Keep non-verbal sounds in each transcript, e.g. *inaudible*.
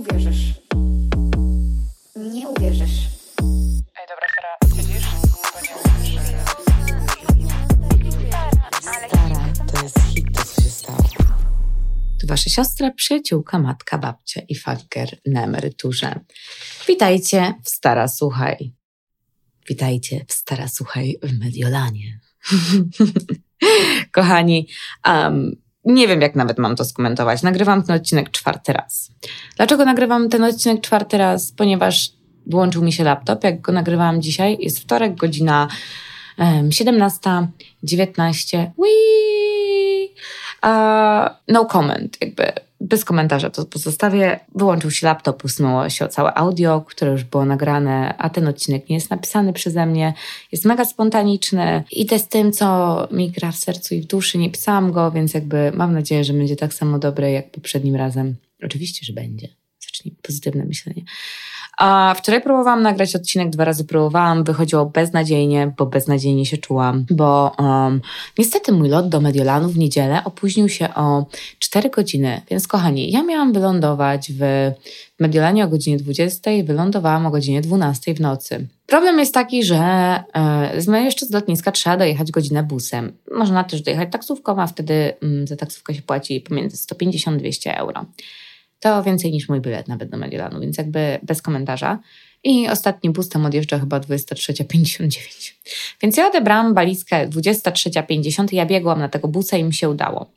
uwierzysz. Nie uwierzysz. Ej, dobra, Sara, siedzisz? Bo nie Stara, to jest hit, to co się stało. To wasza siostra, przyjaciółka, matka, babcia i faker na emeryturze. Witajcie w Stara Słuchaj. Witajcie w Stara Słuchaj w Mediolanie. *laughs* Kochani, um, nie wiem jak nawet mam to skomentować. Nagrywam ten odcinek czwarty raz. Dlaczego nagrywam ten odcinek czwarty raz? Ponieważ włączył mi się laptop, jak go nagrywałam dzisiaj. Jest wtorek, godzina um, 17.19. Whee! Uh, no comment, jakby bez komentarza to pozostawię. Wyłączył się laptop, usunęło się całe audio, które już było nagrane, a ten odcinek nie jest napisany przeze mnie. Jest mega spontaniczny. Idę z tym, co mi gra w sercu i w duszy. Nie pisałam go, więc jakby mam nadzieję, że będzie tak samo dobry jak poprzednim razem. Oczywiście, że będzie. Zacznij pozytywne myślenie. A wczoraj próbowałam nagrać odcinek, dwa razy próbowałam, wychodziło beznadziejnie, bo beznadziejnie się czułam, bo um, niestety mój lot do Mediolanu w niedzielę opóźnił się o 4 godziny, więc kochani, ja miałam wylądować w Mediolanie o godzinie 20, wylądowałam o godzinie 12 w nocy. Problem jest taki, że e, jeszcze z lotniska trzeba dojechać godzinę busem. Można też dojechać taksówką, a wtedy mm, za taksówkę się płaci pomiędzy 150-200 euro. To więcej niż mój bilet nawet do Mediolanu, więc jakby bez komentarza. I ostatni bus tam odjeżdża chyba 23.59. Więc ja odebrałam walizkę 23.50 i ja biegłam na tego busa i mi się udało.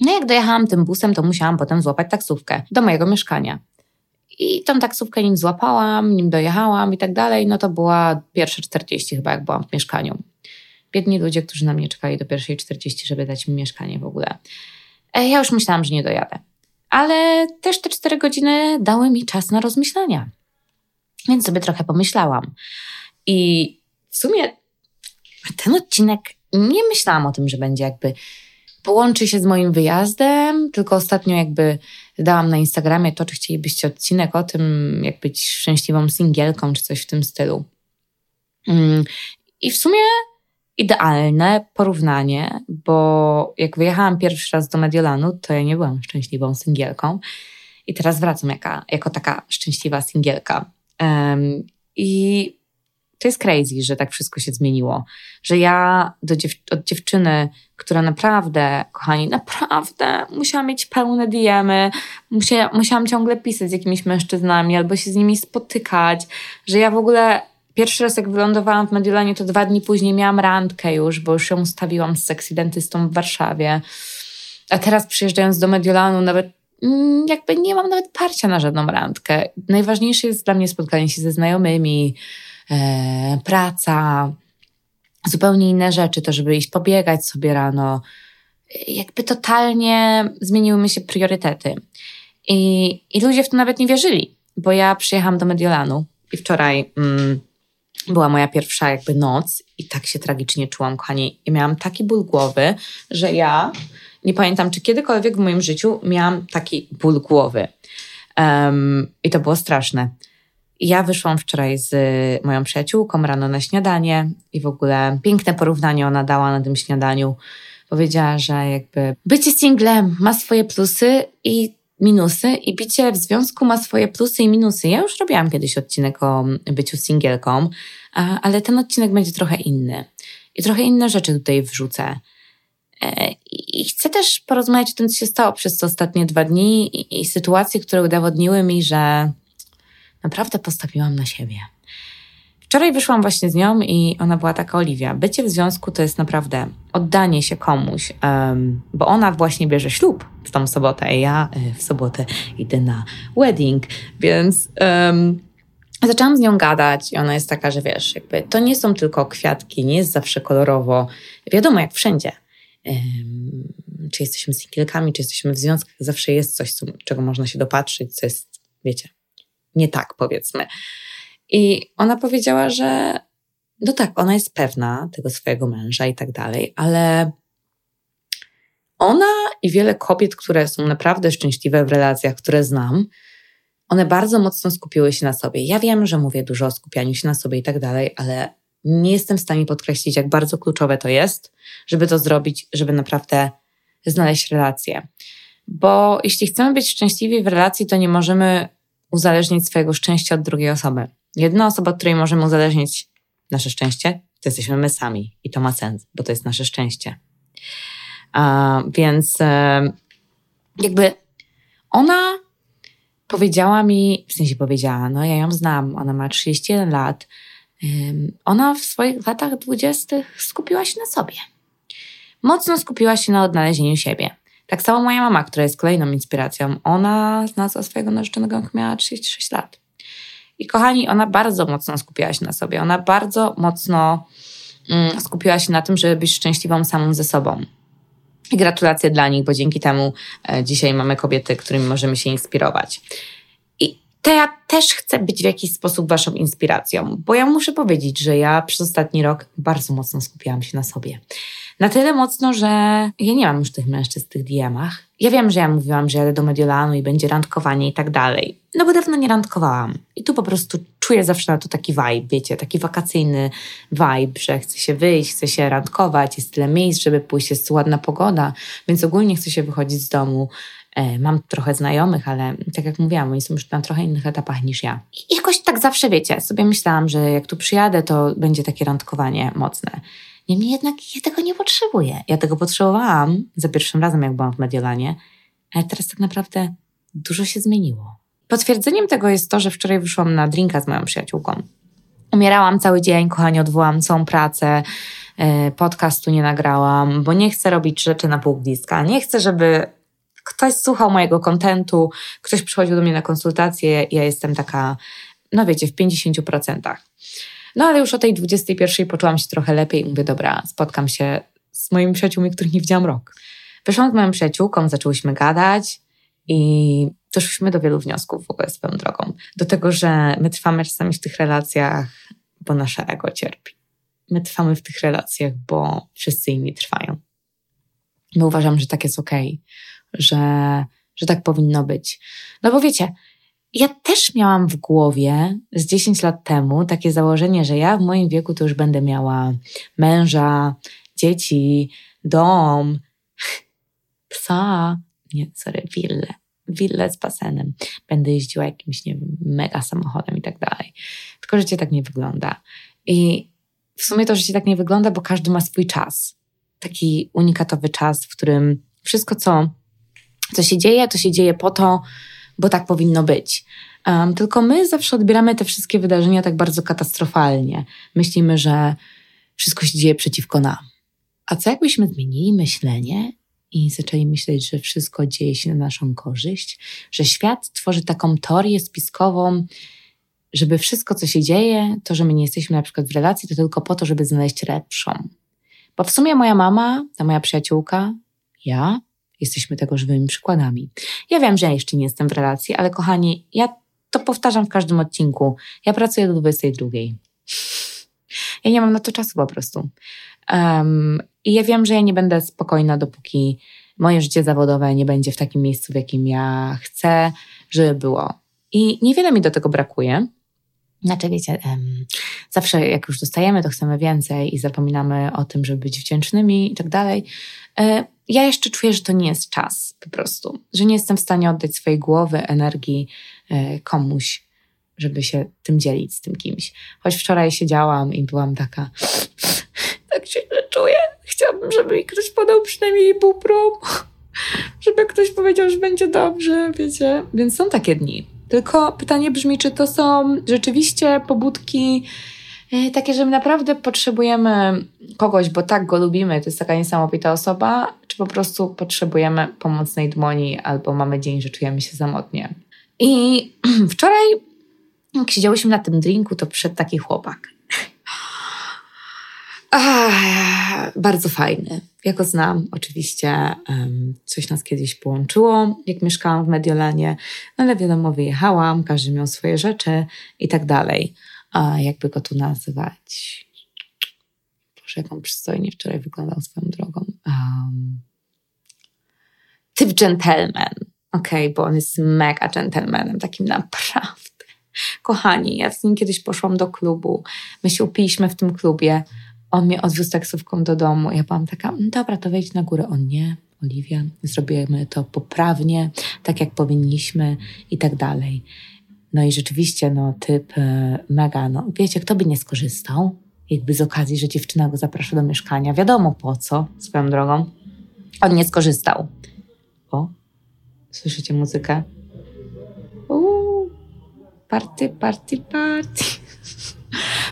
No jak dojechałam tym busem, to musiałam potem złapać taksówkę do mojego mieszkania. I tą taksówkę nim złapałam, nim dojechałam i tak dalej, no to była pierwsze 40 chyba, jak byłam w mieszkaniu. Biedni ludzie, którzy na mnie czekali do pierwszej 40, żeby dać mi mieszkanie w ogóle. E, ja już myślałam, że nie dojadę ale też te cztery godziny dały mi czas na rozmyślania. Więc sobie trochę pomyślałam. I w sumie ten odcinek nie myślałam o tym, że będzie jakby połączy się z moim wyjazdem, tylko ostatnio jakby dałam na Instagramie to, czy chcielibyście odcinek o tym, jak być szczęśliwą singielką, czy coś w tym stylu. Mm, I w sumie idealne porównanie, bo jak wyjechałam pierwszy raz do Mediolanu, to ja nie byłam szczęśliwą singielką i teraz wracam jaka, jako taka szczęśliwa singielka. Um, I to jest crazy, że tak wszystko się zmieniło. Że ja do dziew od dziewczyny, która naprawdę, kochani, naprawdę musiała mieć pełne diemy, musia musiałam ciągle pisać z jakimiś mężczyznami albo się z nimi spotykać, że ja w ogóle Pierwszy raz jak wylądowałam w Mediolanie, to dwa dni później miałam randkę już, bo już ją ustawiłam z seksidentystą w Warszawie. A teraz przyjeżdżając do Mediolanu nawet mm, jakby nie mam nawet parcia na żadną randkę. Najważniejsze jest dla mnie spotkanie się ze znajomymi, e, praca, zupełnie inne rzeczy, to żeby iść pobiegać sobie rano. Jakby totalnie zmieniły mi się priorytety. I, i ludzie w to nawet nie wierzyli, bo ja przyjechałam do Mediolanu i wczoraj mm, była moja pierwsza jakby noc i tak się tragicznie czułam, kochani. I miałam taki ból głowy, że ja nie pamiętam, czy kiedykolwiek w moim życiu miałam taki ból głowy. Um, I to było straszne. ja wyszłam wczoraj z moją przyjaciółką rano na śniadanie i w ogóle piękne porównanie ona dała na tym śniadaniu. Powiedziała, że jakby bycie singlem ma swoje plusy i minusy i bicie w związku ma swoje plusy i minusy. Ja już robiłam kiedyś odcinek o byciu singielką, ale ten odcinek będzie trochę inny. I trochę inne rzeczy tutaj wrzucę. E, I chcę też porozmawiać o tym, co się stało przez te ostatnie dwa dni i, i sytuacje, które udowodniły mi, że naprawdę postawiłam na siebie. Wczoraj wyszłam właśnie z nią i ona była taka Oliwia. Bycie w związku to jest naprawdę oddanie się komuś, um, bo ona właśnie bierze ślub w tą sobotę, a ja e, w sobotę idę na wedding, więc um, zaczęłam z nią gadać i ona jest taka, że wiesz, jakby to nie są tylko kwiatki, nie jest zawsze kolorowo. Wiadomo, jak wszędzie. Um, czy jesteśmy singielkami, czy jesteśmy w związkach, zawsze jest coś, co, czego można się dopatrzyć, co jest, wiecie, nie tak powiedzmy. I ona powiedziała, że no tak, ona jest pewna tego swojego męża i tak dalej, ale ona i wiele kobiet, które są naprawdę szczęśliwe w relacjach, które znam, one bardzo mocno skupiły się na sobie. Ja wiem, że mówię dużo o skupianiu się na sobie i tak dalej, ale nie jestem w stanie podkreślić, jak bardzo kluczowe to jest, żeby to zrobić, żeby naprawdę znaleźć relację. Bo jeśli chcemy być szczęśliwi w relacji, to nie możemy uzależnić swojego szczęścia od drugiej osoby. Jedna osoba, której możemy uzależnić nasze szczęście, to jesteśmy my sami. I to ma sens, bo to jest nasze szczęście. A, więc e, jakby ona powiedziała mi, w sensie powiedziała, no ja ją znam, ona ma 31 lat. Ona w swoich latach dwudziestych skupiła się na sobie. Mocno skupiła się na odnalezieniu siebie. Tak samo moja mama, która jest kolejną inspiracją. Ona znalazła swojego narzeczonego, jak miała 36 lat. I kochani, ona bardzo mocno skupiła się na sobie. Ona bardzo mocno mm, skupiła się na tym, żeby być szczęśliwą samą ze sobą. I gratulacje dla nich, bo dzięki temu e, dzisiaj mamy kobiety, którymi możemy się inspirować. I to ja też chcę być w jakiś sposób waszą inspiracją, bo ja muszę powiedzieć, że ja przez ostatni rok bardzo mocno skupiałam się na sobie. Na tyle mocno, że ja nie mam już tych mężczyzn w tych DM-ach. Ja wiem, że ja mówiłam, że jadę do Mediolanu i będzie randkowanie i tak dalej. No bo dawno nie randkowałam. I tu po prostu czuję zawsze na to taki vibe, wiecie, taki wakacyjny vibe, że chce się wyjść, chce się randkować, jest tyle miejsc, żeby pójść, jest ładna pogoda, więc ogólnie chce się wychodzić z domu. E, mam trochę znajomych, ale tak jak mówiłam, oni są już na trochę innych etapach niż ja. I jakoś tak zawsze, wiecie, sobie myślałam, że jak tu przyjadę, to będzie takie randkowanie mocne. Niemniej jednak ja tego nie potrzebuję. Ja tego potrzebowałam za pierwszym razem, jak byłam w Mediolanie, ale teraz tak naprawdę dużo się zmieniło. Potwierdzeniem tego jest to, że wczoraj wyszłam na drinka z moją przyjaciółką. Umierałam cały dzień, kochanie, odwołałam całą pracę, e, podcastu nie nagrałam, bo nie chcę robić rzeczy na pół bliska. Nie chcę, żeby ktoś słuchał mojego kontentu, ktoś przychodził do mnie na konsultację, ja jestem taka, no wiecie, w 50%. No ale już o tej 21 poczułam się trochę lepiej i mówię, dobra, spotkam się z moimi przyjaciółmi, których nie widziałam rok. Wyszłam z moją przyjaciółką, zaczęłyśmy gadać i doszliśmy do wielu wniosków w ogóle swoją drogą. Do tego, że my trwamy czasami w tych relacjach, bo nasze ego cierpi. My trwamy w tych relacjach, bo wszyscy inni trwają. My uważam, że tak jest okej, okay, że, że tak powinno być. No bo wiecie, ja też miałam w głowie z 10 lat temu takie założenie, że ja w moim wieku to już będę miała męża, dzieci, dom, psa, nie, sorry, willę, willę z basenem. Będę jeździła jakimś, nie wiem, mega samochodem i tak dalej. Tylko życie tak nie wygląda. I w sumie to życie tak nie wygląda, bo każdy ma swój czas. Taki unikatowy czas, w którym wszystko, co, co się dzieje, to się dzieje po to, bo tak powinno być. Um, tylko my zawsze odbieramy te wszystkie wydarzenia tak bardzo katastrofalnie. Myślimy, że wszystko się dzieje przeciwko nam. A co jakbyśmy zmienili myślenie i zaczęli myśleć, że wszystko dzieje się na naszą korzyść, że świat tworzy taką teorię spiskową, żeby wszystko, co się dzieje, to, że my nie jesteśmy na przykład w relacji, to tylko po to, żeby znaleźć lepszą. Bo w sumie moja mama, ta moja przyjaciółka, ja, jesteśmy tego żywymi przykładami. Ja wiem, że ja jeszcze nie jestem w relacji, ale kochani, ja to powtarzam w każdym odcinku. Ja pracuję do 22. Ja nie mam na to czasu po prostu. Um, I ja wiem, że ja nie będę spokojna, dopóki moje życie zawodowe nie będzie w takim miejscu, w jakim ja chcę, żeby było. I niewiele mi do tego brakuje. Znaczy, wiecie, um, zawsze jak już dostajemy, to chcemy więcej i zapominamy o tym, żeby być wdzięcznymi i tak dalej. Ja jeszcze czuję, że to nie jest czas po prostu, że nie jestem w stanie oddać swojej głowy, energii e, komuś, żeby się tym dzielić z tym kimś. Choć wczoraj siedziałam i byłam taka, *sniffs* tak się czuję. Chciałabym, żeby mi ktoś podał przynajmniej pół prom, *sniffs* żeby ktoś powiedział, że będzie dobrze, wiecie. Więc są takie dni. Tylko pytanie brzmi, czy to są rzeczywiście pobudki e, takie, że my naprawdę potrzebujemy kogoś, bo tak go lubimy, to jest taka niesamowita osoba, po prostu potrzebujemy pomocnej dłoni, albo mamy dzień, że czujemy się samotnie. I *clears throat* wczoraj, jak siedziałyśmy na tym drinku, to przyszedł taki chłopak. Ach, bardzo fajny. Ja go znam, oczywiście. Um, coś nas kiedyś połączyło, jak mieszkałam w Mediolanie, ale wiadomo, wyjechałam, każdy miał swoje rzeczy i tak dalej. A jakby go tu nazywać? Boże, jak on przystojnie wczoraj wyglądał swoją drogą. Um, typ gentleman. Okej, okay, bo on jest mega gentlemanem, takim naprawdę. Kochani, ja z nim kiedyś poszłam do klubu. My się upiliśmy w tym klubie on mnie odwiózł taksówką do domu. Ja byłam taka, mm, dobra, to wejdź na górę. On nie, Oliwia, zrobimy to poprawnie, tak jak powinniśmy i tak dalej. No i rzeczywiście, no typ e, mega, no wiecie, kto by nie skorzystał? Jakby z okazji, że dziewczyna go zaprasza do mieszkania. Wiadomo po co, swoją drogą. On nie skorzystał. Słyszycie muzykę? Uuu, party, party, party. *laughs*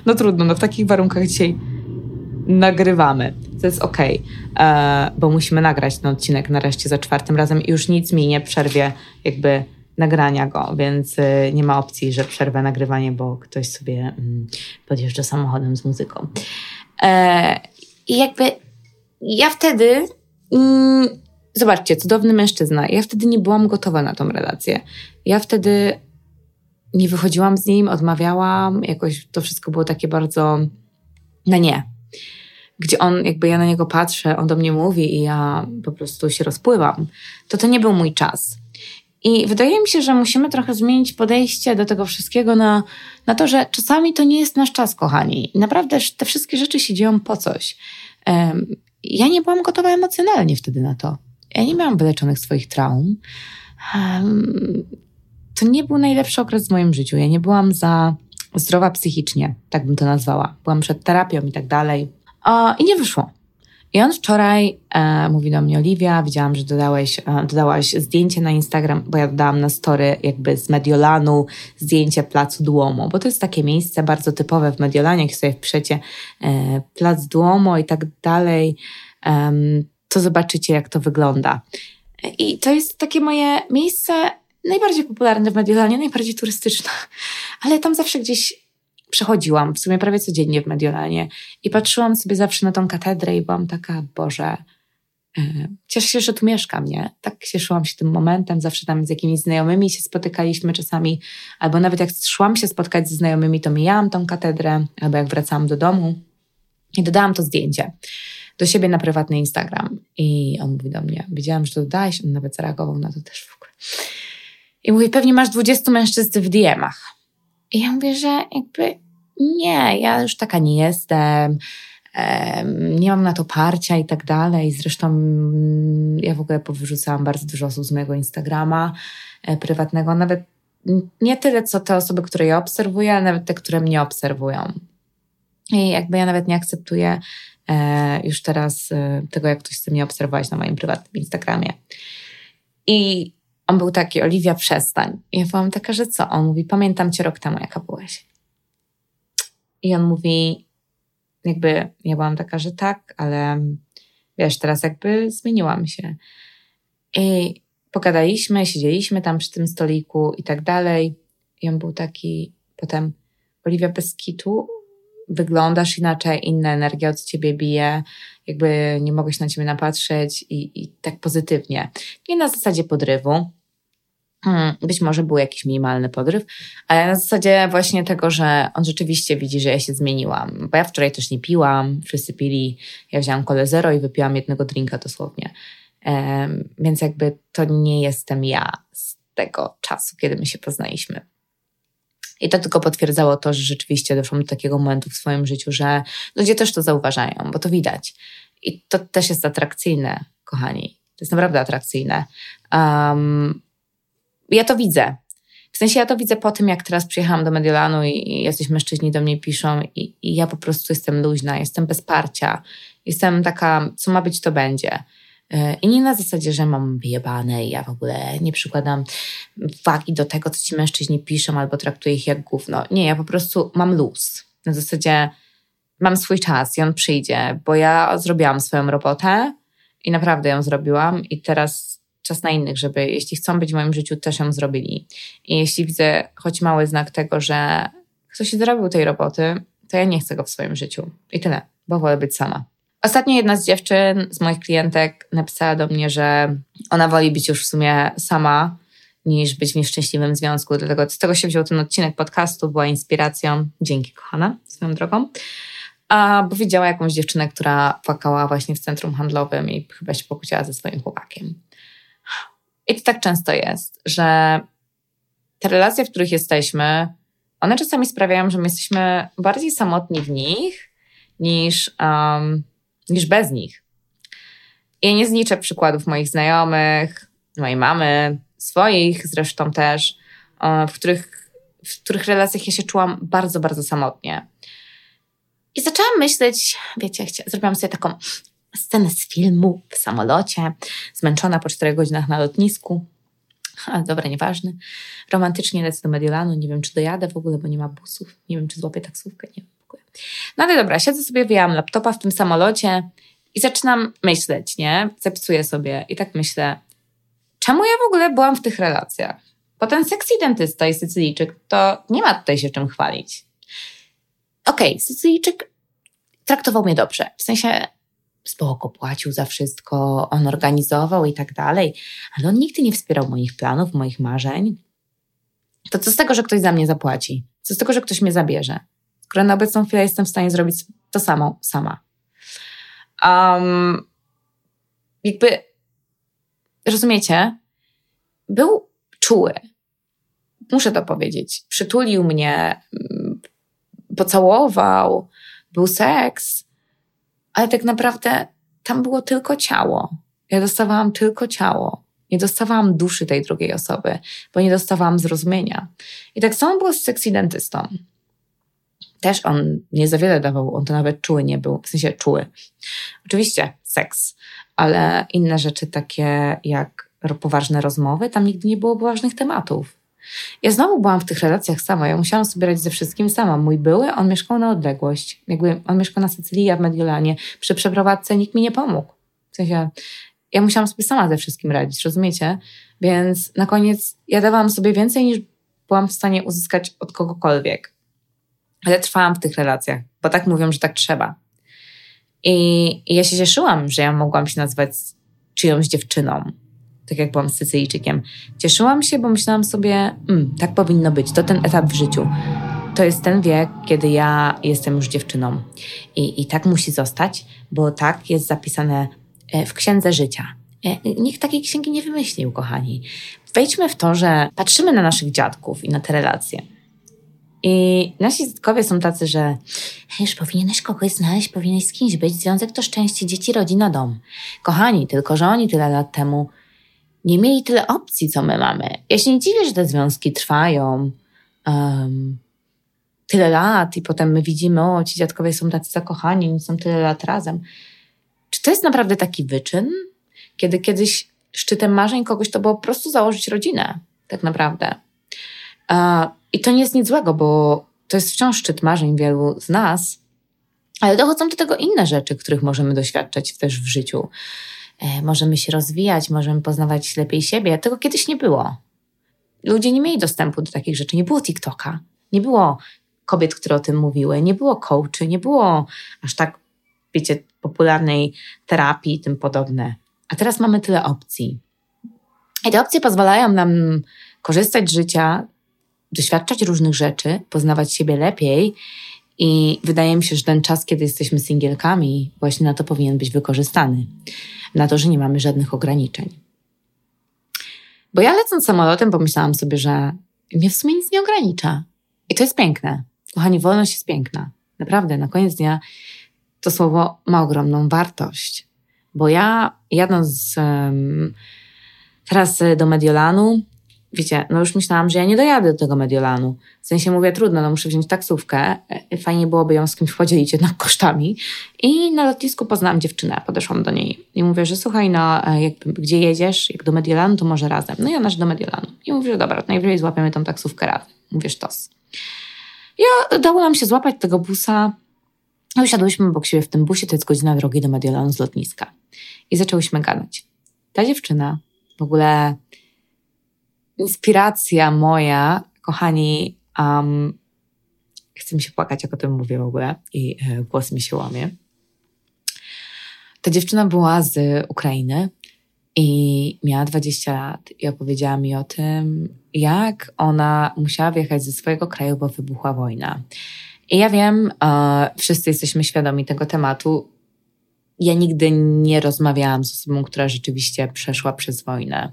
No trudno, no w takich warunkach dzisiaj nagrywamy. To jest okej, okay, bo musimy nagrać ten odcinek nareszcie za czwartym razem i już nic mi nie przerwie jakby nagrania go, więc y, nie ma opcji, że przerwę nagrywanie, bo ktoś sobie mm, podjeżdża samochodem z muzyką. E, I jakby ja wtedy, mm, zobaczcie, cudowny mężczyzna, ja wtedy nie byłam gotowa na tą relację. Ja wtedy nie wychodziłam z nim, odmawiałam, jakoś to wszystko było takie bardzo na nie. Gdzie on, jakby ja na niego patrzę, on do mnie mówi i ja po prostu się rozpływam. To to nie był mój czas. I wydaje mi się, że musimy trochę zmienić podejście do tego wszystkiego na, na to, że czasami to nie jest nasz czas, kochani. I naprawdę te wszystkie rzeczy się dzieją po coś. Um, ja nie byłam gotowa emocjonalnie wtedy na to. Ja nie miałam wyleczonych swoich traum. Um, to nie był najlepszy okres w moim życiu. Ja nie byłam za zdrowa psychicznie, tak bym to nazwała. Byłam przed terapią i tak dalej. I nie wyszło. I on wczoraj e, mówi do mnie, Oliwia, widziałam, że dodałeś, e, dodałaś zdjęcie na Instagram, bo ja dodałam na story jakby z Mediolanu zdjęcie Placu Duomo, bo to jest takie miejsce bardzo typowe w Mediolanie, jak sobie wpiszecie e, Plac Duomo i tak dalej, to zobaczycie, jak to wygląda. I to jest takie moje miejsce najbardziej popularne w Mediolanie, najbardziej turystyczne, *laughs* ale tam zawsze gdzieś przechodziłam w sumie prawie codziennie w Mediolanie i patrzyłam sobie zawsze na tą katedrę i byłam taka, Boże, yy, cieszę się, że tu mieszkam, nie? Tak cieszyłam się tym momentem, zawsze tam z jakimiś znajomymi się spotykaliśmy czasami, albo nawet jak szłam się spotkać ze znajomymi, to mijałam tą katedrę, albo jak wracałam do domu i dodałam to zdjęcie do siebie na prywatny Instagram. I on mówi do mnie, widziałam, że to dodałeś, on nawet zareagował na to też w ogóle. I mówi, pewnie masz 20 mężczyzn w DM-ach. I ja mówię, że jakby nie, ja już taka nie jestem, nie mam na to parcia i tak dalej. Zresztą mm, ja w ogóle powyrzucałam bardzo dużo osób z mojego Instagrama e, prywatnego, nawet nie tyle co te osoby, które ja obserwuję, ale nawet te, które mnie obserwują. I jakby ja nawet nie akceptuję już teraz e, tego, jak ktoś chce mnie obserwować na moim prywatnym Instagramie. I on był taki, Oliwia, przestań. I ja byłam taka, że co? On mówi, pamiętam cię rok temu, jaka byłaś. I on mówi, jakby ja byłam taka, że tak, ale wiesz, teraz jakby zmieniłam się. I pogadaliśmy, siedzieliśmy tam przy tym stoliku i tak dalej. I on był taki, potem, Oliwia, bez kitu, wyglądasz inaczej, inna energia od ciebie bije, jakby nie mogę się na ciebie napatrzeć i, i tak pozytywnie. Nie na zasadzie podrywu, Hmm, być może był jakiś minimalny podryw, ale na zasadzie właśnie tego, że on rzeczywiście widzi, że ja się zmieniłam. Bo ja wczoraj też nie piłam, wszyscy pili, ja wzięłam kole zero i wypiłam jednego drinka dosłownie. Um, więc jakby to nie jestem ja z tego czasu, kiedy my się poznaliśmy. I to tylko potwierdzało to, że rzeczywiście doszłam do takiego momentu w swoim życiu, że ludzie też to zauważają, bo to widać. I to też jest atrakcyjne, kochani. To jest naprawdę atrakcyjne. Um, ja to widzę. W sensie ja to widzę po tym, jak teraz przyjechałam do Mediolanu i, i jacyś mężczyźni do mnie piszą i, i ja po prostu jestem luźna, jestem bez parcia, jestem taka, co ma być, to będzie. E, I nie na zasadzie, że mam wyjebane i ja w ogóle nie przykładam wagi do tego, co ci mężczyźni piszą albo traktuję ich jak gówno. Nie, ja po prostu mam luz. Na zasadzie mam swój czas i on przyjdzie, bo ja zrobiłam swoją robotę i naprawdę ją zrobiłam i teraz czas na innych, żeby jeśli chcą być w moim życiu, też ją zrobili. I jeśli widzę choć mały znak tego, że ktoś się zrobił tej roboty, to ja nie chcę go w swoim życiu. I tyle, bo wolę być sama. Ostatnio jedna z dziewczyn, z moich klientek, napisała do mnie, że ona woli być już w sumie sama, niż być w nieszczęśliwym związku. Dlatego z tego się wziął ten odcinek podcastu, była inspiracją. Dzięki, kochana, swoją drogą. A, bo widziała jakąś dziewczynę, która płakała właśnie w centrum handlowym i chyba się pokłóciła ze swoim chłopakiem. I to tak często jest, że te relacje, w których jesteśmy, one czasami sprawiają, że my jesteśmy bardziej samotni w nich niż, um, niż bez nich. I nie zniczę przykładów moich znajomych, mojej mamy, swoich zresztą też, w których w których relacjach ja się czułam bardzo, bardzo samotnie. I zaczęłam myśleć, wiecie, zrobiłam sobie taką scenę z filmu w samolocie, zmęczona po czterech godzinach na lotnisku. Ale dobra, nieważne. Romantycznie lecę do Mediolanu, nie wiem, czy dojadę w ogóle, bo nie ma busów. Nie wiem, czy złapię taksówkę, nie wiem. No ale dobra, siedzę sobie, wyjęłam laptopa w tym samolocie i zaczynam myśleć, nie? Zapisuję sobie i tak myślę, czemu ja w ogóle byłam w tych relacjach? Bo ten sexy dentysta i Sycylijczyk, to nie ma tutaj się czym chwalić. Okej, Sycylijczyk traktował mnie dobrze. W sensie spoko, płacił za wszystko, on organizował i tak dalej, ale on nigdy nie wspierał moich planów, moich marzeń. To co z tego, że ktoś za mnie zapłaci? Co z tego, że ktoś mnie zabierze? Skoro na obecną chwilę jestem w stanie zrobić to samo sama. Um, jakby, rozumiecie? Był czuły. Muszę to powiedzieć. Przytulił mnie, pocałował, był seks, ale tak naprawdę tam było tylko ciało. Ja dostawałam tylko ciało. Nie dostawałam duszy tej drugiej osoby, bo nie dostawałam zrozumienia. I tak samo było z sexy dentystą. Też on nie za wiele dawał, on to nawet czuły nie był, w sensie czuły. Oczywiście seks, ale inne rzeczy takie jak poważne rozmowy, tam nigdy nie było poważnych tematów. Ja znowu byłam w tych relacjach sama. Ja musiałam sobie radzić ze wszystkim sama. Mój były, on mieszkał na odległość. Jakby on mieszkał na Sycylii, ja w Mediolanie. Przy przeprowadzce nikt mi nie pomógł. W sensie, ja musiałam sobie sama ze wszystkim radzić, rozumiecie? Więc na koniec ja dawałam sobie więcej niż byłam w stanie uzyskać od kogokolwiek. Ale trwałam w tych relacjach, bo tak mówią, że tak trzeba. I, i ja się cieszyłam, że ja mogłam się nazwać czyjąś dziewczyną tak jak byłam z Sycylijczykiem. Cieszyłam się, bo myślałam sobie, mm, tak powinno być, to ten etap w życiu. To jest ten wiek, kiedy ja jestem już dziewczyną. I, I tak musi zostać, bo tak jest zapisane e, w księdze życia. E, Nikt takiej księgi nie wymyślił, kochani. Wejdźmy w to, że patrzymy na naszych dziadków i na te relacje. I nasi dziadkowie są tacy, że już powinieneś kogoś znaleźć, powinieneś z kimś być. Związek to szczęście, dzieci, rodzina, dom. Kochani, tylko że oni tyle lat temu nie mieli tyle opcji, co my mamy. Ja się nie dziwię, że te związki trwają um, tyle lat i potem my widzimy, o, ci dziadkowie są tacy zakochani, oni są tyle lat razem. Czy to jest naprawdę taki wyczyn? Kiedy kiedyś szczytem marzeń kogoś to było po prostu założyć rodzinę, tak naprawdę. Uh, I to nie jest nic złego, bo to jest wciąż szczyt marzeń wielu z nas, ale dochodzą do tego inne rzeczy, których możemy doświadczać też w życiu możemy się rozwijać, możemy poznawać lepiej siebie. Tego kiedyś nie było. Ludzie nie mieli dostępu do takich rzeczy. Nie było TikToka, nie było kobiet, które o tym mówiły, nie było coachy, nie było aż tak, wiecie, popularnej terapii i tym podobne. A teraz mamy tyle opcji. I te opcje pozwalają nam korzystać z życia, doświadczać różnych rzeczy, poznawać siebie lepiej. I wydaje mi się, że ten czas, kiedy jesteśmy singielkami, właśnie na to powinien być wykorzystany na to, że nie mamy żadnych ograniczeń. Bo ja lecąc samolotem pomyślałam sobie, że mnie w sumie nic nie ogranicza. I to jest piękne. Kochani, wolność jest piękna. Naprawdę, na koniec dnia to słowo ma ogromną wartość. Bo ja jadąc um, teraz do Mediolanu, wiecie, no już myślałam, że ja nie dojadę do tego Mediolanu. W sensie mówię, trudno, no muszę wziąć taksówkę. Fajnie byłoby ją z kimś podzielić jednak *laughs* kosztami. I na lotnisku poznałam dziewczynę, podeszłam do niej i mówię, że słuchaj, no jakby, gdzie jedziesz, jak do Mediolanu, to może razem. No i ona, że do Mediolanu. I mówię, że dobra, najwyżej złapiemy tą taksówkę razem. Mówię, sztos. I udało nam się złapać tego busa. No usiadłyśmy obok siebie w tym busie, to jest godzina drogi do Mediolanu z lotniska. I zaczęłyśmy gadać. Ta dziewczyna w ogóle inspiracja moja, kochani, um, chcę mi się płakać, jak o tym mówię w ogóle i e, głos mi się łamie. Ta dziewczyna była z Ukrainy i miała 20 lat i opowiedziała mi o tym, jak ona musiała wyjechać ze swojego kraju, bo wybuchła wojna. I ja wiem, e, wszyscy jesteśmy świadomi tego tematu. Ja nigdy nie rozmawiałam z osobą, która rzeczywiście przeszła przez wojnę.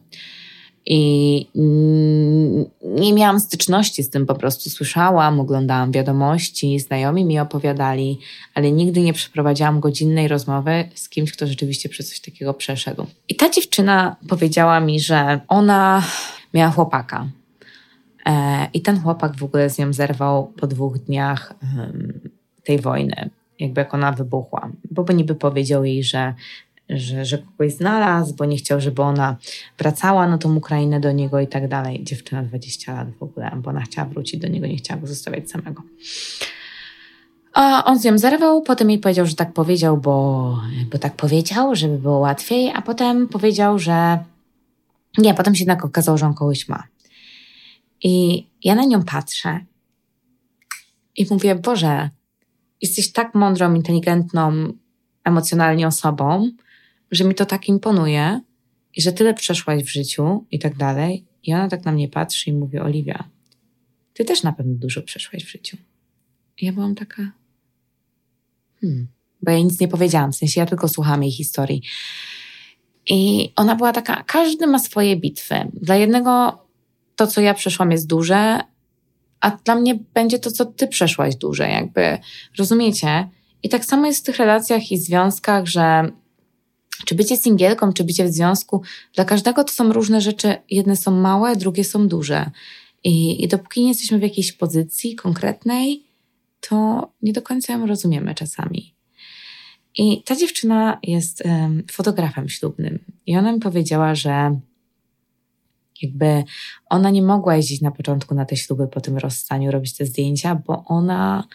I nie miałam styczności z tym, po prostu słyszałam, oglądałam wiadomości, znajomi mi opowiadali, ale nigdy nie przeprowadziłam godzinnej rozmowy z kimś, kto rzeczywiście przez coś takiego przeszedł. I ta dziewczyna powiedziała mi, że ona miała chłopaka. E, I ten chłopak w ogóle z nią zerwał po dwóch dniach tej wojny, jakby jak ona wybuchła, bo by niby powiedział jej, że, że, że kogoś znalazł, bo nie chciał, żeby ona wracała na tą Ukrainę do niego i tak dalej. Dziewczyna 20 lat w ogóle, bo ona chciała wrócić do niego, nie chciała go zostawiać samego. A on z nią zerwał, potem jej powiedział, że tak powiedział, bo, bo tak powiedział, żeby było łatwiej, a potem powiedział, że nie, potem się jednak okazało, że on kogoś ma. I ja na nią patrzę i mówię, Boże, jesteś tak mądrą, inteligentną, emocjonalnie osobą, że mi to tak imponuje i że tyle przeszłaś w życiu i tak dalej. I ona tak na mnie patrzy i mówi, Oliwia, ty też na pewno dużo przeszłaś w życiu. I ja byłam taka, hmm, bo ja nic nie powiedziałam, w sensie ja tylko słuchałam jej historii. I ona była taka, każdy ma swoje bitwy. Dla jednego to, co ja przeszłam, jest duże, a dla mnie będzie to, co ty przeszłaś duże, jakby. Rozumiecie? I tak samo jest w tych relacjach i związkach, że czy bycie singielką, czy bycie w związku, dla każdego to są różne rzeczy. Jedne są małe, drugie są duże. I, i dopóki nie jesteśmy w jakiejś pozycji konkretnej, to nie do końca ją rozumiemy czasami. I ta dziewczyna jest um, fotografem ślubnym. I ona mi powiedziała, że jakby ona nie mogła jeździć na początku na te śluby po tym rozstaniu, robić te zdjęcia, bo ona,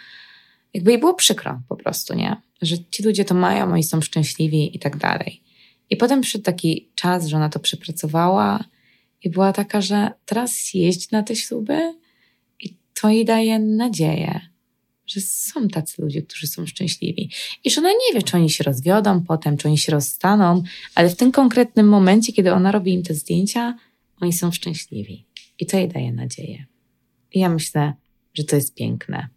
jakby jej było przykro po prostu, nie? Że ci ludzie to mają, oni są szczęśliwi i tak dalej. I potem przyszedł taki czas, że ona to przepracowała i była taka, że teraz jeździ na te śluby i to jej daje nadzieję, że są tacy ludzie, którzy są szczęśliwi. I że ona nie wie, czy oni się rozwiodą potem, czy oni się rozstaną, ale w tym konkretnym momencie, kiedy ona robi im te zdjęcia, oni są szczęśliwi. I to jej daje nadzieję. I ja myślę, że to jest piękne.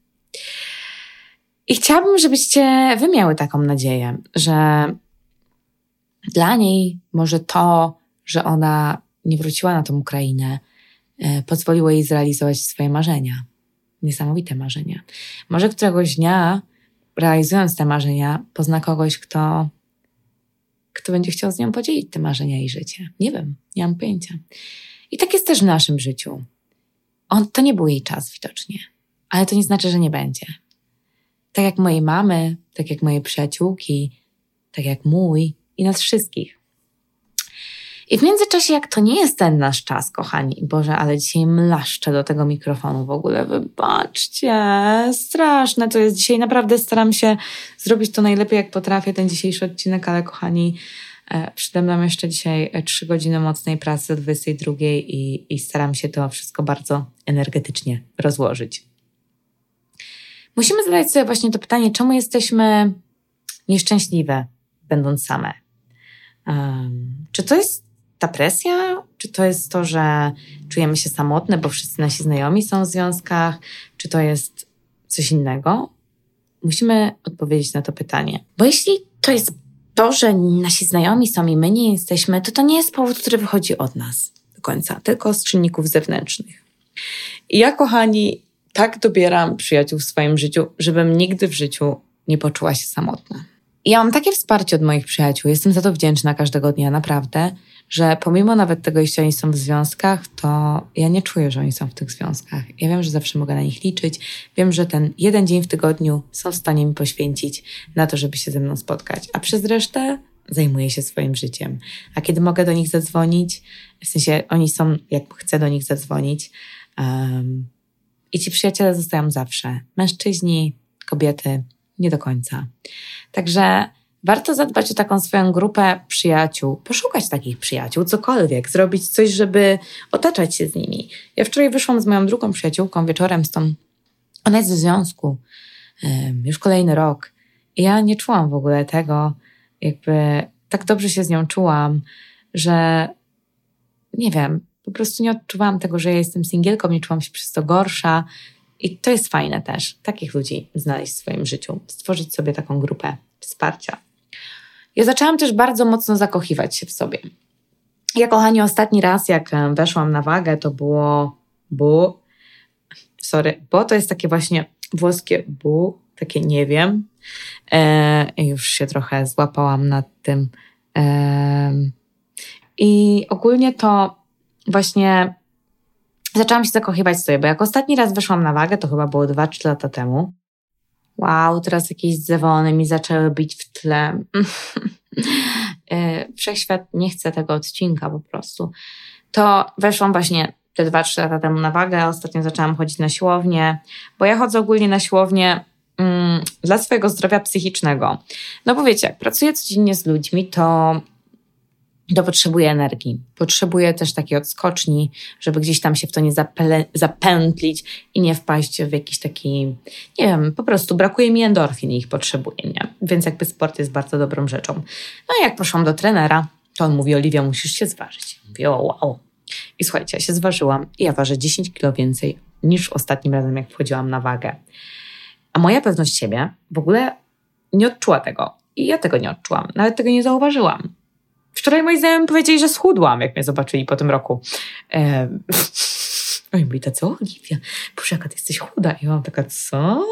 I chciałabym, żebyście wy miały taką nadzieję, że dla niej może to, że ona nie wróciła na tą Ukrainę, e, pozwoliło jej zrealizować swoje marzenia. Niesamowite marzenia. Może któregoś dnia, realizując te marzenia, pozna kogoś, kto kto będzie chciał z nią podzielić te marzenia i życie. Nie wiem, nie mam pojęcia. I tak jest też w naszym życiu. On, to nie był jej czas widocznie, ale to nie znaczy, że nie będzie. Tak jak mojej mamy, tak jak moje przyjaciółki, tak jak mój i nas wszystkich. I w międzyczasie, jak to nie jest ten nasz czas, kochani, Boże, ale dzisiaj mlaszczę do tego mikrofonu w ogóle, wybaczcie, straszne to jest dzisiaj, naprawdę staram się zrobić to najlepiej, jak potrafię, ten dzisiejszy odcinek, ale kochani, e, przede mną jeszcze dzisiaj e, trzy godziny mocnej pracy o 22 i, i staram się to wszystko bardzo energetycznie rozłożyć. Musimy zadać sobie właśnie to pytanie, czemu jesteśmy nieszczęśliwe, będąc same? Um, czy to jest ta presja? Czy to jest to, że czujemy się samotne, bo wszyscy nasi znajomi są w związkach? Czy to jest coś innego? Musimy odpowiedzieć na to pytanie. Bo jeśli to jest to, że nasi znajomi są i my nie jesteśmy, to to nie jest powód, który wychodzi od nas do końca, tylko z czynników zewnętrznych. I ja, kochani, tak dobieram przyjaciół w swoim życiu, żebym nigdy w życiu nie poczuła się samotna. I ja mam takie wsparcie od moich przyjaciół, jestem za to wdzięczna każdego dnia, naprawdę że pomimo nawet tego, jeśli oni są w związkach, to ja nie czuję, że oni są w tych związkach. Ja wiem, że zawsze mogę na nich liczyć. Wiem, że ten jeden dzień w tygodniu są w stanie mi poświęcić na to, żeby się ze mną spotkać. A przez resztę zajmuję się swoim życiem. A kiedy mogę do nich zadzwonić, w sensie oni są, jak chcę do nich zadzwonić, um, i ci przyjaciele zostają zawsze. Mężczyźni, kobiety, nie do końca. Także warto zadbać o taką swoją grupę przyjaciół, poszukać takich przyjaciół, cokolwiek, zrobić coś, żeby otaczać się z nimi. Ja wczoraj wyszłam z moją drugą przyjaciółką wieczorem z tą, ona jest w związku, już kolejny rok. I ja nie czułam w ogóle tego, jakby tak dobrze się z nią czułam, że nie wiem, po prostu nie odczuwałam tego, że ja jestem singielką, nie czułam się przez to gorsza. I to jest fajne też, takich ludzi znaleźć w swoim życiu, stworzyć sobie taką grupę wsparcia. Ja zaczęłam też bardzo mocno zakochiwać się w sobie. Ja, kochani, ostatni raz, jak e, weszłam na wagę, to było bu. Sorry, bo to jest takie właśnie włoskie bu, takie nie wiem. E, już się trochę złapałam nad tym. E, I ogólnie to właśnie zaczęłam się zakochywać sobie, bo jak ostatni raz weszłam na wagę, to chyba było 2-3 lata temu. Wow, teraz jakieś dzwony mi zaczęły bić w tle. E, *laughs* Wszechświat nie chce tego odcinka po prostu. To weszłam właśnie te 2-3 lata temu na wagę. Ostatnio zaczęłam chodzić na siłownię, bo ja chodzę ogólnie na siłownię mm, dla swojego zdrowia psychicznego. No bo wiecie, jak pracuję codziennie z ludźmi, to to potrzebuje energii. Potrzebuje też takiej odskoczni, żeby gdzieś tam się w to nie zapętlić i nie wpaść w jakiś taki, nie wiem, po prostu brakuje mi endorfin i ich potrzebuję, nie? Więc jakby sport jest bardzo dobrą rzeczą. No i jak poszłam do trenera, to on mówi, Oliwia, musisz się zważyć. Mówię, o wow. I słuchajcie, ja się zważyłam i ja ważę 10 kilo więcej niż ostatnim razem, jak wchodziłam na wagę. A moja pewność siebie w ogóle nie odczuła tego. I ja tego nie odczułam. Nawet tego nie zauważyłam. Wczoraj moi znajomi powiedzieli, że schudłam, jak mnie zobaczyli po tym roku. E, Oj, mówi tacy, o Oliwia, Boże, jaka ty jesteś chuda. I ja mam taka, co?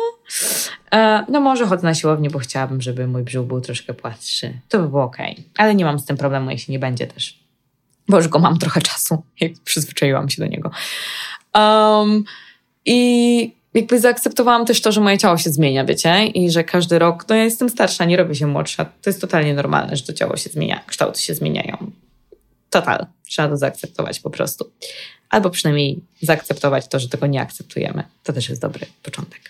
E, no może chodzę na siłownię, bo chciałabym, żeby mój brzuch był troszkę płatszy. To by było okej. Okay. Ale nie mam z tym problemu, jeśli nie będzie też. Bo już go mam trochę czasu, *laughs* jak przyzwyczaiłam się do niego. Um, I jakby zaakceptowałam też to, że moje ciało się zmienia, wiecie? I że każdy rok, no ja jestem starsza, nie robię się młodsza. To jest totalnie normalne, że to ciało się zmienia, kształty się zmieniają. Total. Trzeba to zaakceptować po prostu. Albo przynajmniej zaakceptować to, że tego nie akceptujemy. To też jest dobry początek.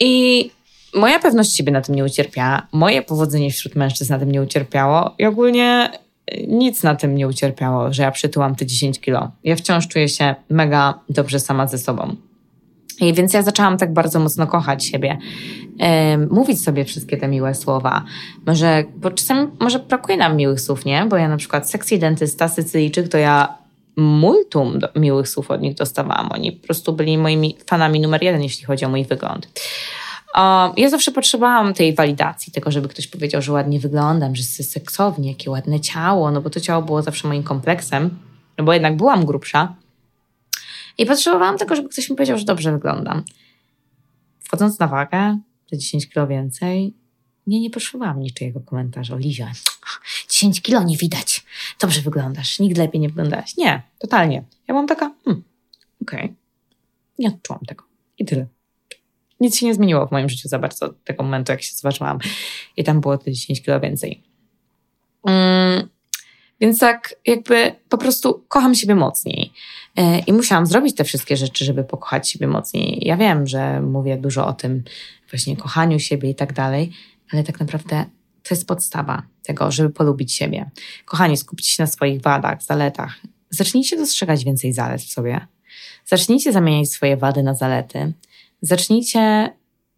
I moja pewność siebie na tym nie ucierpiała. Moje powodzenie wśród mężczyzn na tym nie ucierpiało. I ogólnie nic na tym nie ucierpiało, że ja przytyłam te 10 kilo. Ja wciąż czuję się mega dobrze sama ze sobą. I więc ja zaczęłam tak bardzo mocno kochać siebie, mówić sobie wszystkie te miłe słowa. Może, bo czasem może brakuje nam miłych słów, nie? Bo ja na przykład sexy dentysta, Sycylijczyk, to ja multum miłych słów od nich dostawałam. Oni po prostu byli moimi fanami numer jeden, jeśli chodzi o mój wygląd. ja zawsze potrzebowałam tej walidacji, tego, żeby ktoś powiedział, że ładnie wyglądam, że jest seksownie, jakie ładne ciało, no bo to ciało było zawsze moim kompleksem, no bo jednak byłam grubsza, i potrzebowałam tego, żeby ktoś mi powiedział, że dobrze wyglądam. Wchodząc na wagę, te 10 kilo więcej, nie, nie potrzebowałam niczego komentarza. Oliwia, 10 kilo nie widać. Dobrze wyglądasz. Nigdy lepiej nie wyglądałaś. Nie, totalnie. Ja mam taka, hmm, okej. Okay. Nie odczułam tego. I tyle. Nic się nie zmieniło w moim życiu za bardzo od tego momentu, jak się zważyłam. I tam było te 10 kilo więcej. Mm, więc tak jakby po prostu kocham siebie mocniej. E, I musiałam zrobić te wszystkie rzeczy, żeby pokochać siebie mocniej. Ja wiem, że mówię dużo o tym właśnie kochaniu siebie i tak dalej, ale tak naprawdę to jest podstawa tego, żeby polubić siebie. Kochani, skupcie się na swoich wadach, zaletach. Zacznijcie dostrzegać więcej zalet w sobie. Zacznijcie zamieniać swoje wady na zalety. Zacznijcie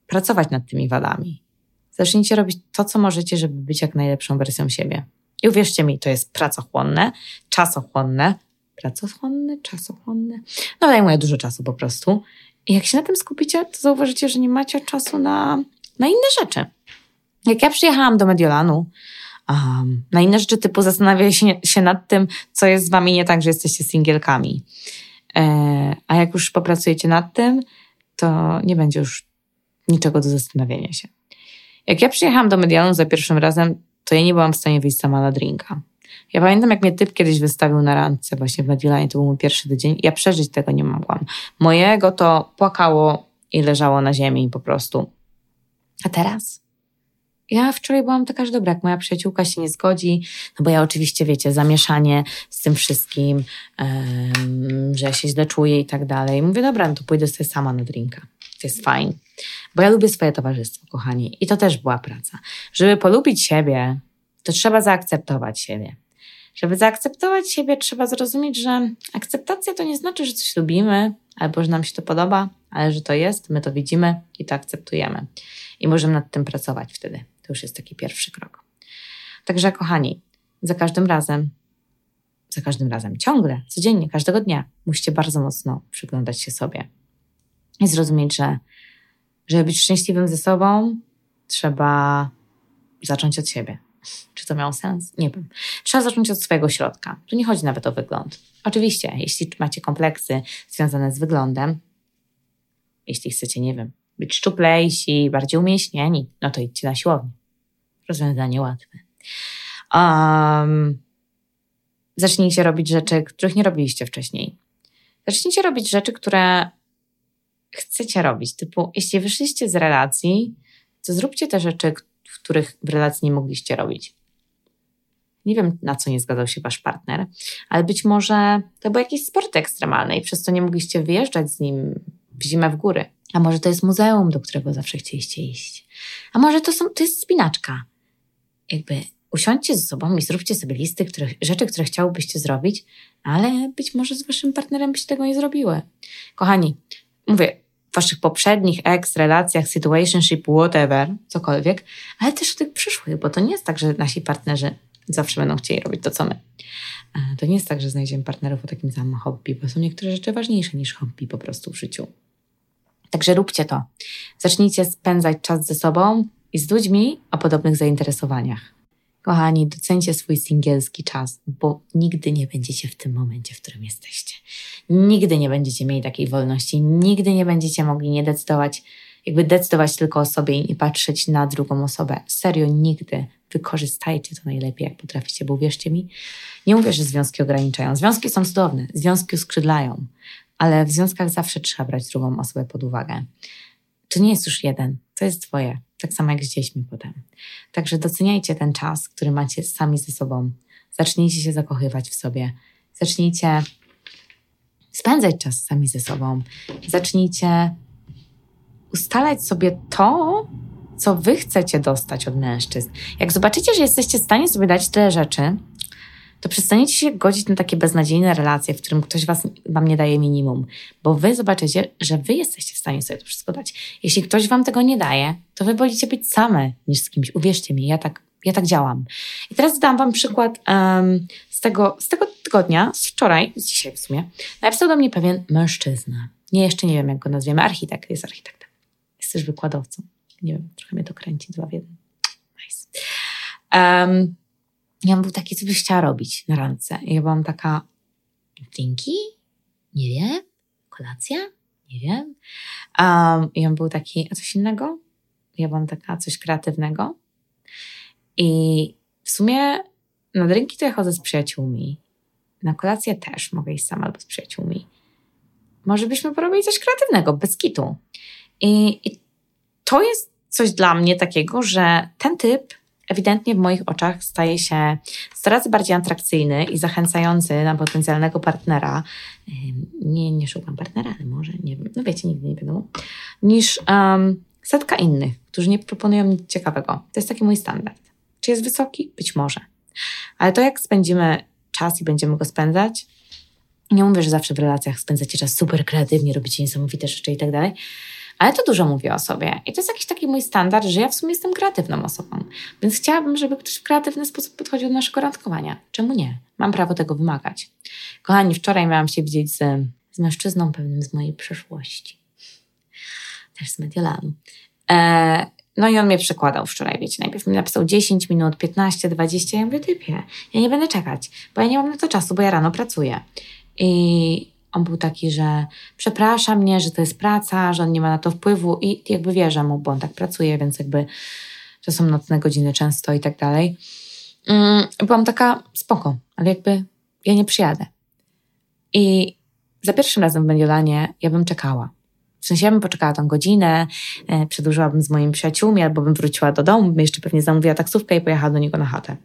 pracować nad tymi wadami. Zacznijcie robić to, co możecie, żeby być jak najlepszą wersją siebie. I uwierzcie mi, to jest pracochłonne, czasochłonne, pracochłonne, czasochłonne. No zajmuje dużo czasu po prostu. I jak się na tym skupicie, to zauważycie, że nie macie czasu na, na inne rzeczy. Jak ja przyjechałam do Mediolanu, um, na inne rzeczy typu zastanawiać się, się nad tym, co jest z wami nie tak, że jesteście singielkami. E, a jak już popracujecie nad tym, to nie będzie już niczego do zastanawiania się. Jak ja przyjechałam do Mediolanu za pierwszym razem, to ja nie byłam w stanie wyjść sama na drinka. Ja pamiętam, jak mnie typ kiedyś wystawił na randce właśnie w Mediolanie, to był mój pierwszy tydzień. Ja przeżyć tego nie mogłam. Mojego to płakało i leżało na ziemi po prostu. A teraz? Ja wczoraj byłam taka, że dobra, jak moja przyjaciółka się nie zgodzi, no bo ja oczywiście, wiecie, zamieszanie z tym wszystkim, um, że się źle czuję i tak dalej. Mówię, dobra, no to pójdę sobie sama na drinka. To jest fajne. Bo ja lubię swoje towarzystwo, kochani. I to też była praca. Żeby polubić siebie, to trzeba zaakceptować siebie. Żeby zaakceptować siebie, trzeba zrozumieć, że akceptacja to nie znaczy, że coś lubimy, albo że nam się to podoba, ale że to jest, my to widzimy i to akceptujemy. I możemy nad tym pracować wtedy. To już jest taki pierwszy krok. Także, kochani, za każdym razem, za każdym razem, ciągle, codziennie, każdego dnia musicie bardzo mocno przyglądać się sobie i zrozumieć, że żeby być szczęśliwym ze sobą, trzeba zacząć od siebie. Czy to miało sens? Nie wiem. Trzeba zacząć od swojego środka. Tu nie chodzi nawet o wygląd. Oczywiście, jeśli macie kompleksy związane z wyglądem, jeśli chcecie, nie wiem, być szczuplejsi, bardziej umieśnieni, no to idźcie na siłownię. Rozwiązanie łatwe. Um, zacznijcie robić rzeczy, których nie robiliście wcześniej. Zacznijcie robić rzeczy, które chcecie robić. Typu, jeśli wyszliście z relacji, to zróbcie te rzeczy, których w relacji nie mogliście robić. Nie wiem, na co nie zgadzał się wasz partner, ale być może to był jakiś sport ekstremalny i przez to nie mogliście wyjeżdżać z nim w zimę w góry. A może to jest muzeum, do którego zawsze chcieliście iść. A może to, są, to jest spinaczka. Jakby usiądźcie ze sobą i zróbcie sobie listy które, rzeczy, które chciałobyście zrobić, ale być może z waszym partnerem byście tego nie zrobiły. Kochani, mówię, w waszych poprzednich ex, relacjach, situationship, whatever, cokolwiek, ale też w tych przyszłych, bo to nie jest tak, że nasi partnerzy zawsze będą chcieli robić to, co my. E, to nie jest tak, że znajdziemy partnerów o takim samym hobby, bo są niektóre rzeczy ważniejsze niż hobby po prostu w życiu. Także róbcie to. Zacznijcie spędzać czas ze sobą i z ludźmi o podobnych zainteresowaniach. Kochani, docencie swój singielski czas, bo nigdy nie będziecie w tym momencie, w którym jesteście. Nigdy nie będziecie mieli takiej wolności, nigdy nie będziecie mogli nie decydować, jakby decydować tylko o sobie i patrzeć na drugą osobę. Serio, nigdy. Wykorzystajcie to najlepiej, jak potraficie, bo uwierzcie mi, nie mówię, że związki ograniczają. Związki są cudowne, związki uskrzydlają, ale w związkach zawsze trzeba brać drugą osobę pod uwagę. To nie jest już jeden, to jest twoje. Tak samo jak z dziećmi potem. Także doceniajcie ten czas, który macie sami ze sobą. Zacznijcie się zakochywać w sobie. Zacznijcie spędzać czas sami ze sobą. Zacznijcie ustalać sobie to, co wy chcecie dostać od mężczyzn. Jak zobaczycie, że jesteście w stanie sobie dać tyle rzeczy, to przestaniecie się godzić na takie beznadziejne relacje, w którym ktoś was, wam nie daje minimum, bo wy zobaczycie, że wy jesteście w stanie sobie to wszystko dać. Jeśli ktoś wam tego nie daje, to wy wolicie być same niż z kimś. Uwierzcie mi, ja tak, ja tak działam. I teraz dam wam przykład um, z, tego, z tego tygodnia, z wczoraj, z dzisiaj w sumie. Napisał do mnie pewien mężczyzna. Nie, jeszcze nie wiem, jak go nazwiemy. Architekt, jest architektem. Jest też wykładowcą. Nie wiem, trochę mnie to kręci, dwa w jeden. Nice. Um, ja był taki, co byś chciała robić na randce. I ja byłam taka, drinki? Nie wiem. Kolacja? Nie wiem. Um, I on był taki, a coś innego? Ja byłam taka, coś kreatywnego. I w sumie na drinki to ja chodzę z przyjaciółmi. Na kolację też mogę iść sama albo z przyjaciółmi. Może byśmy porobili coś kreatywnego, bez kitu. I, I to jest coś dla mnie takiego, że ten typ ewidentnie w moich oczach staje się coraz bardziej atrakcyjny i zachęcający na potencjalnego partnera. Nie, nie szukam partnera, ale może, nie wiem, no wiecie, nigdy nie wiadomo, niż um, setka innych, którzy nie proponują nic ciekawego. To jest taki mój standard. Czy jest wysoki? Być może. Ale to, jak spędzimy czas i będziemy go spędzać, nie mówię, że zawsze w relacjach spędzacie czas super kreatywnie, robicie niesamowite rzeczy i tak dalej, ale to dużo mówi o sobie. I to jest jakiś taki mój standard, że ja w sumie jestem kreatywną osobą. Więc chciałabym, żeby ktoś w kreatywny sposób podchodził do naszego randkowania. Czemu nie? Mam prawo tego wymagać. Kochani, wczoraj miałam się widzieć z, z mężczyzną pewnym z mojej przeszłości. Też z Mediolanu. E, no i on mnie przekładał wczoraj, wiecie, najpierw mi napisał 10 minut, 15, 20, ja mówię, typie, ja nie będę czekać, bo ja nie mam na to czasu, bo ja rano pracuję. I on był taki, że przeprasza mnie, że to jest praca, że on nie ma na to wpływu i jakby wierzę mu, bo on tak pracuje, więc jakby to są nocne godziny często i tak dalej. Mm, byłam taka spoko, ale jakby ja nie przyjadę. I za pierwszym razem w Mediolanie ja bym czekała. W sensie ja bym poczekała tą godzinę, e, przedłużyłabym z moimi przyjaciółmi, albo bym wróciła do domu, bym jeszcze pewnie zamówiła taksówkę i pojechała do niego na chatę.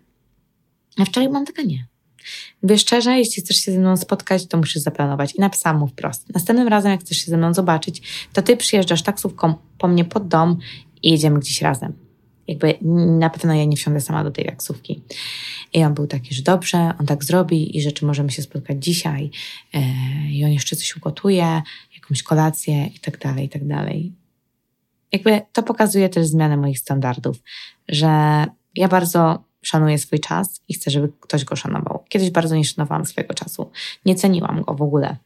A wczoraj byłam taka nie. Mówię szczerze, jeśli chcesz się ze mną spotkać, to musisz zaplanować. I napisałam mu wprost. Następnym razem, jak chcesz się ze mną zobaczyć, to ty przyjeżdżasz taksówką po mnie pod dom i jedziemy gdzieś razem. Jakby na pewno ja nie wsiądę sama do tej taksówki. I on był taki, że dobrze, on tak zrobi i rzeczy możemy się spotkać dzisiaj. Yy, I on jeszcze coś ugotuje, jakąś kolację i tak dalej, i tak dalej. Jakby to pokazuje też zmianę moich standardów, że ja bardzo szanuję swój czas i chcę, żeby ktoś go szanował. Kiedyś bardzo nie szanowałam swojego czasu. Nie ceniłam go w ogóle.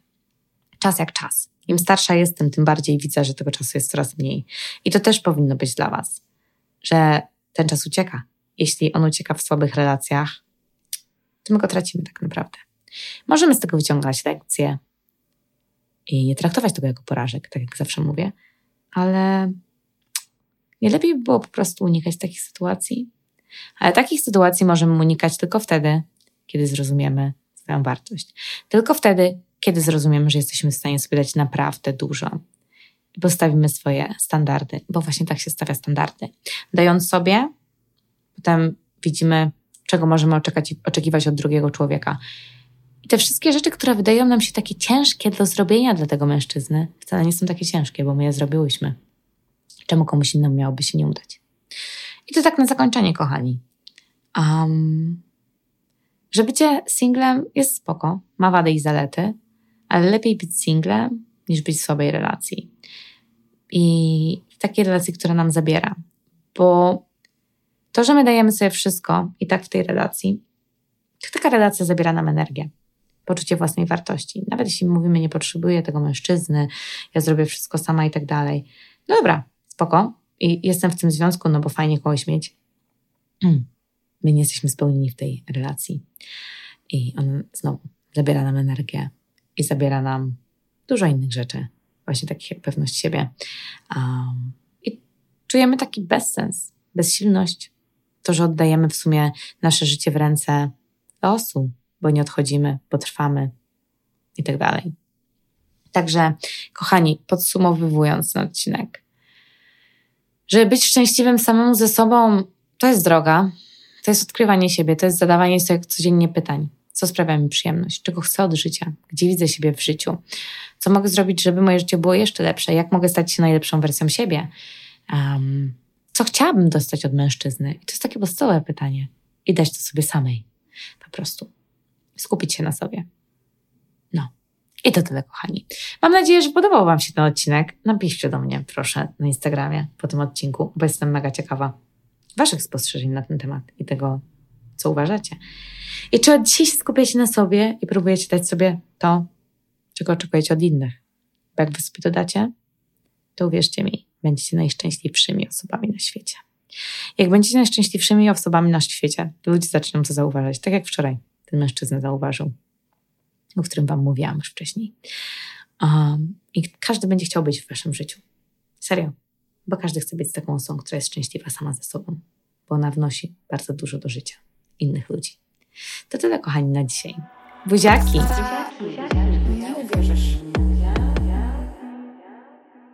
Czas jak czas. Im starsza jestem, tym bardziej widzę, że tego czasu jest coraz mniej. I to też powinno być dla Was, że ten czas ucieka. Jeśli on ucieka w słabych relacjach, to my go tracimy tak naprawdę. Możemy z tego wyciągać lekcje i nie traktować tego jako porażek, tak jak zawsze mówię, ale nie lepiej by było po prostu unikać takich sytuacji, ale takich sytuacji możemy unikać tylko wtedy, kiedy zrozumiemy swoją wartość. Tylko wtedy, kiedy zrozumiemy, że jesteśmy w stanie sobie dać naprawdę dużo. I postawimy swoje standardy, bo właśnie tak się stawia standardy. Dając sobie, potem widzimy, czego możemy oczekać, oczekiwać od drugiego człowieka. I te wszystkie rzeczy, które wydają nam się takie ciężkie do zrobienia dla tego mężczyzny, wcale nie są takie ciężkie, bo my je zrobiłyśmy. Czemu komuś innemu miałoby się nie udać? I to tak na zakończenie, kochani. Um, że bycie singlem jest spoko, ma wady i zalety, ale lepiej być singlem niż być w słabej relacji. I w takiej relacji, która nam zabiera. Bo to, że my dajemy sobie wszystko i tak w tej relacji, to taka relacja zabiera nam energię, poczucie własnej wartości. Nawet jeśli mówimy, nie potrzebuję tego mężczyzny, ja zrobię wszystko sama i tak dalej. No dobra, spoko. I jestem w tym związku, no bo fajnie kogoś mieć. Hmm. My nie jesteśmy spełnieni w tej relacji. I on znowu zabiera nam energię i zabiera nam dużo innych rzeczy, właśnie takich jak pewność siebie. Um, I czujemy taki bezsens, bezsilność, to, że oddajemy w sumie nasze życie w ręce losu, bo nie odchodzimy, bo trwamy i tak dalej. Także, kochani, podsumowując ten odcinek, żeby być szczęśliwym samemu ze sobą, to jest droga, to jest odkrywanie siebie, to jest zadawanie sobie codziennie pytań. Co sprawia mi przyjemność? Czego chcę od życia? Gdzie widzę siebie w życiu? Co mogę zrobić, żeby moje życie było jeszcze lepsze? Jak mogę stać się najlepszą wersją siebie? Um, co chciałabym dostać od mężczyzny? I to jest takie podstawowe pytanie. I dać to sobie samej. Po prostu. Skupić się na sobie. I to tyle, kochani. Mam nadzieję, że podobał Wam się ten odcinek. Napiszcie do mnie, proszę, na Instagramie po tym odcinku, bo jestem mega ciekawa Waszych spostrzeżeń na ten temat i tego, co uważacie. I czy od dzisiaj skupiacie na sobie i próbujecie dać sobie to, czego oczekujecie od innych? Bo jak Wy sobie to dacie, to uwierzcie mi, będziecie najszczęśliwszymi osobami na świecie. Jak będziecie najszczęśliwszymi osobami na świecie, to ludzie zaczną to zauważać, tak jak wczoraj ten mężczyzna zauważył, o którym Wam mówiłam już wcześniej. Um, I każdy będzie chciał być w Waszym życiu. Serio. Bo każdy chce być taką osobą, która jest szczęśliwa sama ze sobą, bo ona wnosi bardzo dużo do życia innych ludzi. To tyle, kochani, na dzisiaj. Buziaki! Buziaki.